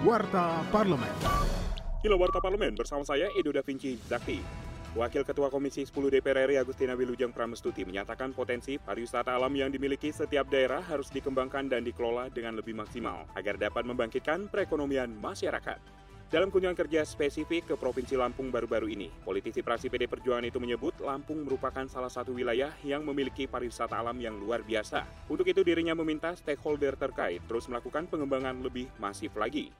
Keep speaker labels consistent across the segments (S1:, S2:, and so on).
S1: Warta Parlemen.
S2: Kilo Warta Parlemen bersama saya Edo Da Vinci Zakti. Wakil Ketua Komisi 10 DPR RI Agustina Wilujeng Pramestuti menyatakan potensi pariwisata alam yang dimiliki setiap daerah harus dikembangkan dan dikelola dengan lebih maksimal agar dapat membangkitkan perekonomian masyarakat. Dalam kunjungan kerja spesifik ke Provinsi Lampung baru-baru ini, politisi praksi PD Perjuangan itu menyebut Lampung merupakan salah satu wilayah yang memiliki pariwisata alam yang luar biasa. Untuk itu dirinya meminta stakeholder terkait terus melakukan pengembangan lebih masif lagi.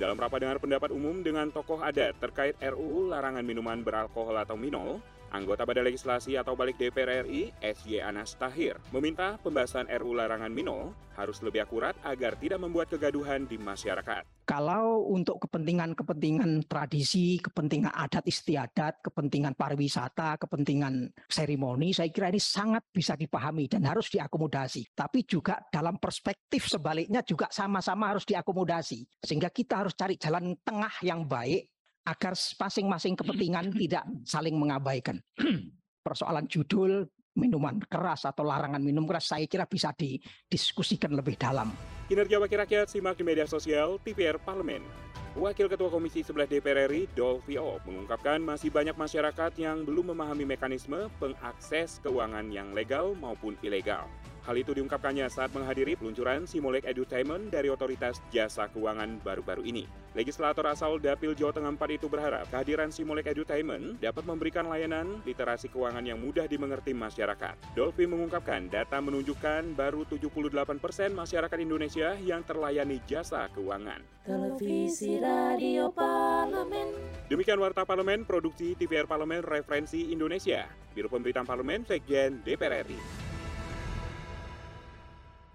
S2: Dalam rapat dengar pendapat umum dengan tokoh adat terkait RUU larangan minuman beralkohol atau minol, Anggota Badan Legislasi atau Balik DPR RI, SY Anas Tahir, meminta pembahasan RU larangan minol harus lebih akurat agar tidak membuat kegaduhan di masyarakat.
S3: Kalau untuk kepentingan-kepentingan tradisi, kepentingan adat istiadat, kepentingan pariwisata, kepentingan seremoni, saya kira ini sangat bisa dipahami dan harus diakomodasi. Tapi juga dalam perspektif sebaliknya juga sama-sama harus diakomodasi. Sehingga kita harus cari jalan tengah yang baik agar masing-masing kepentingan tidak saling mengabaikan. Persoalan judul minuman keras atau larangan minum keras saya kira bisa didiskusikan lebih dalam.
S2: Kinerja Wakil Rakyat simak di media sosial TVR Parlemen. Wakil Ketua Komisi 11 DPR RI, Dolvio, mengungkapkan masih banyak masyarakat yang belum memahami mekanisme pengakses keuangan yang legal maupun ilegal. Hal itu diungkapkannya saat menghadiri peluncuran Simulek Edutainment dari Otoritas Jasa Keuangan baru-baru ini. Legislator asal Dapil Jawa Tengah 4 itu berharap kehadiran Simulek Edutainment dapat memberikan layanan literasi keuangan yang mudah dimengerti masyarakat. Dolphy mengungkapkan data menunjukkan baru 78% persen masyarakat Indonesia yang terlayani jasa keuangan.
S4: Televisi Radio Parlemen.
S2: Demikian Warta Parlemen, Produksi TVR Parlemen Referensi Indonesia. Biro Pemberitaan Parlemen, Sekjen DPR RI.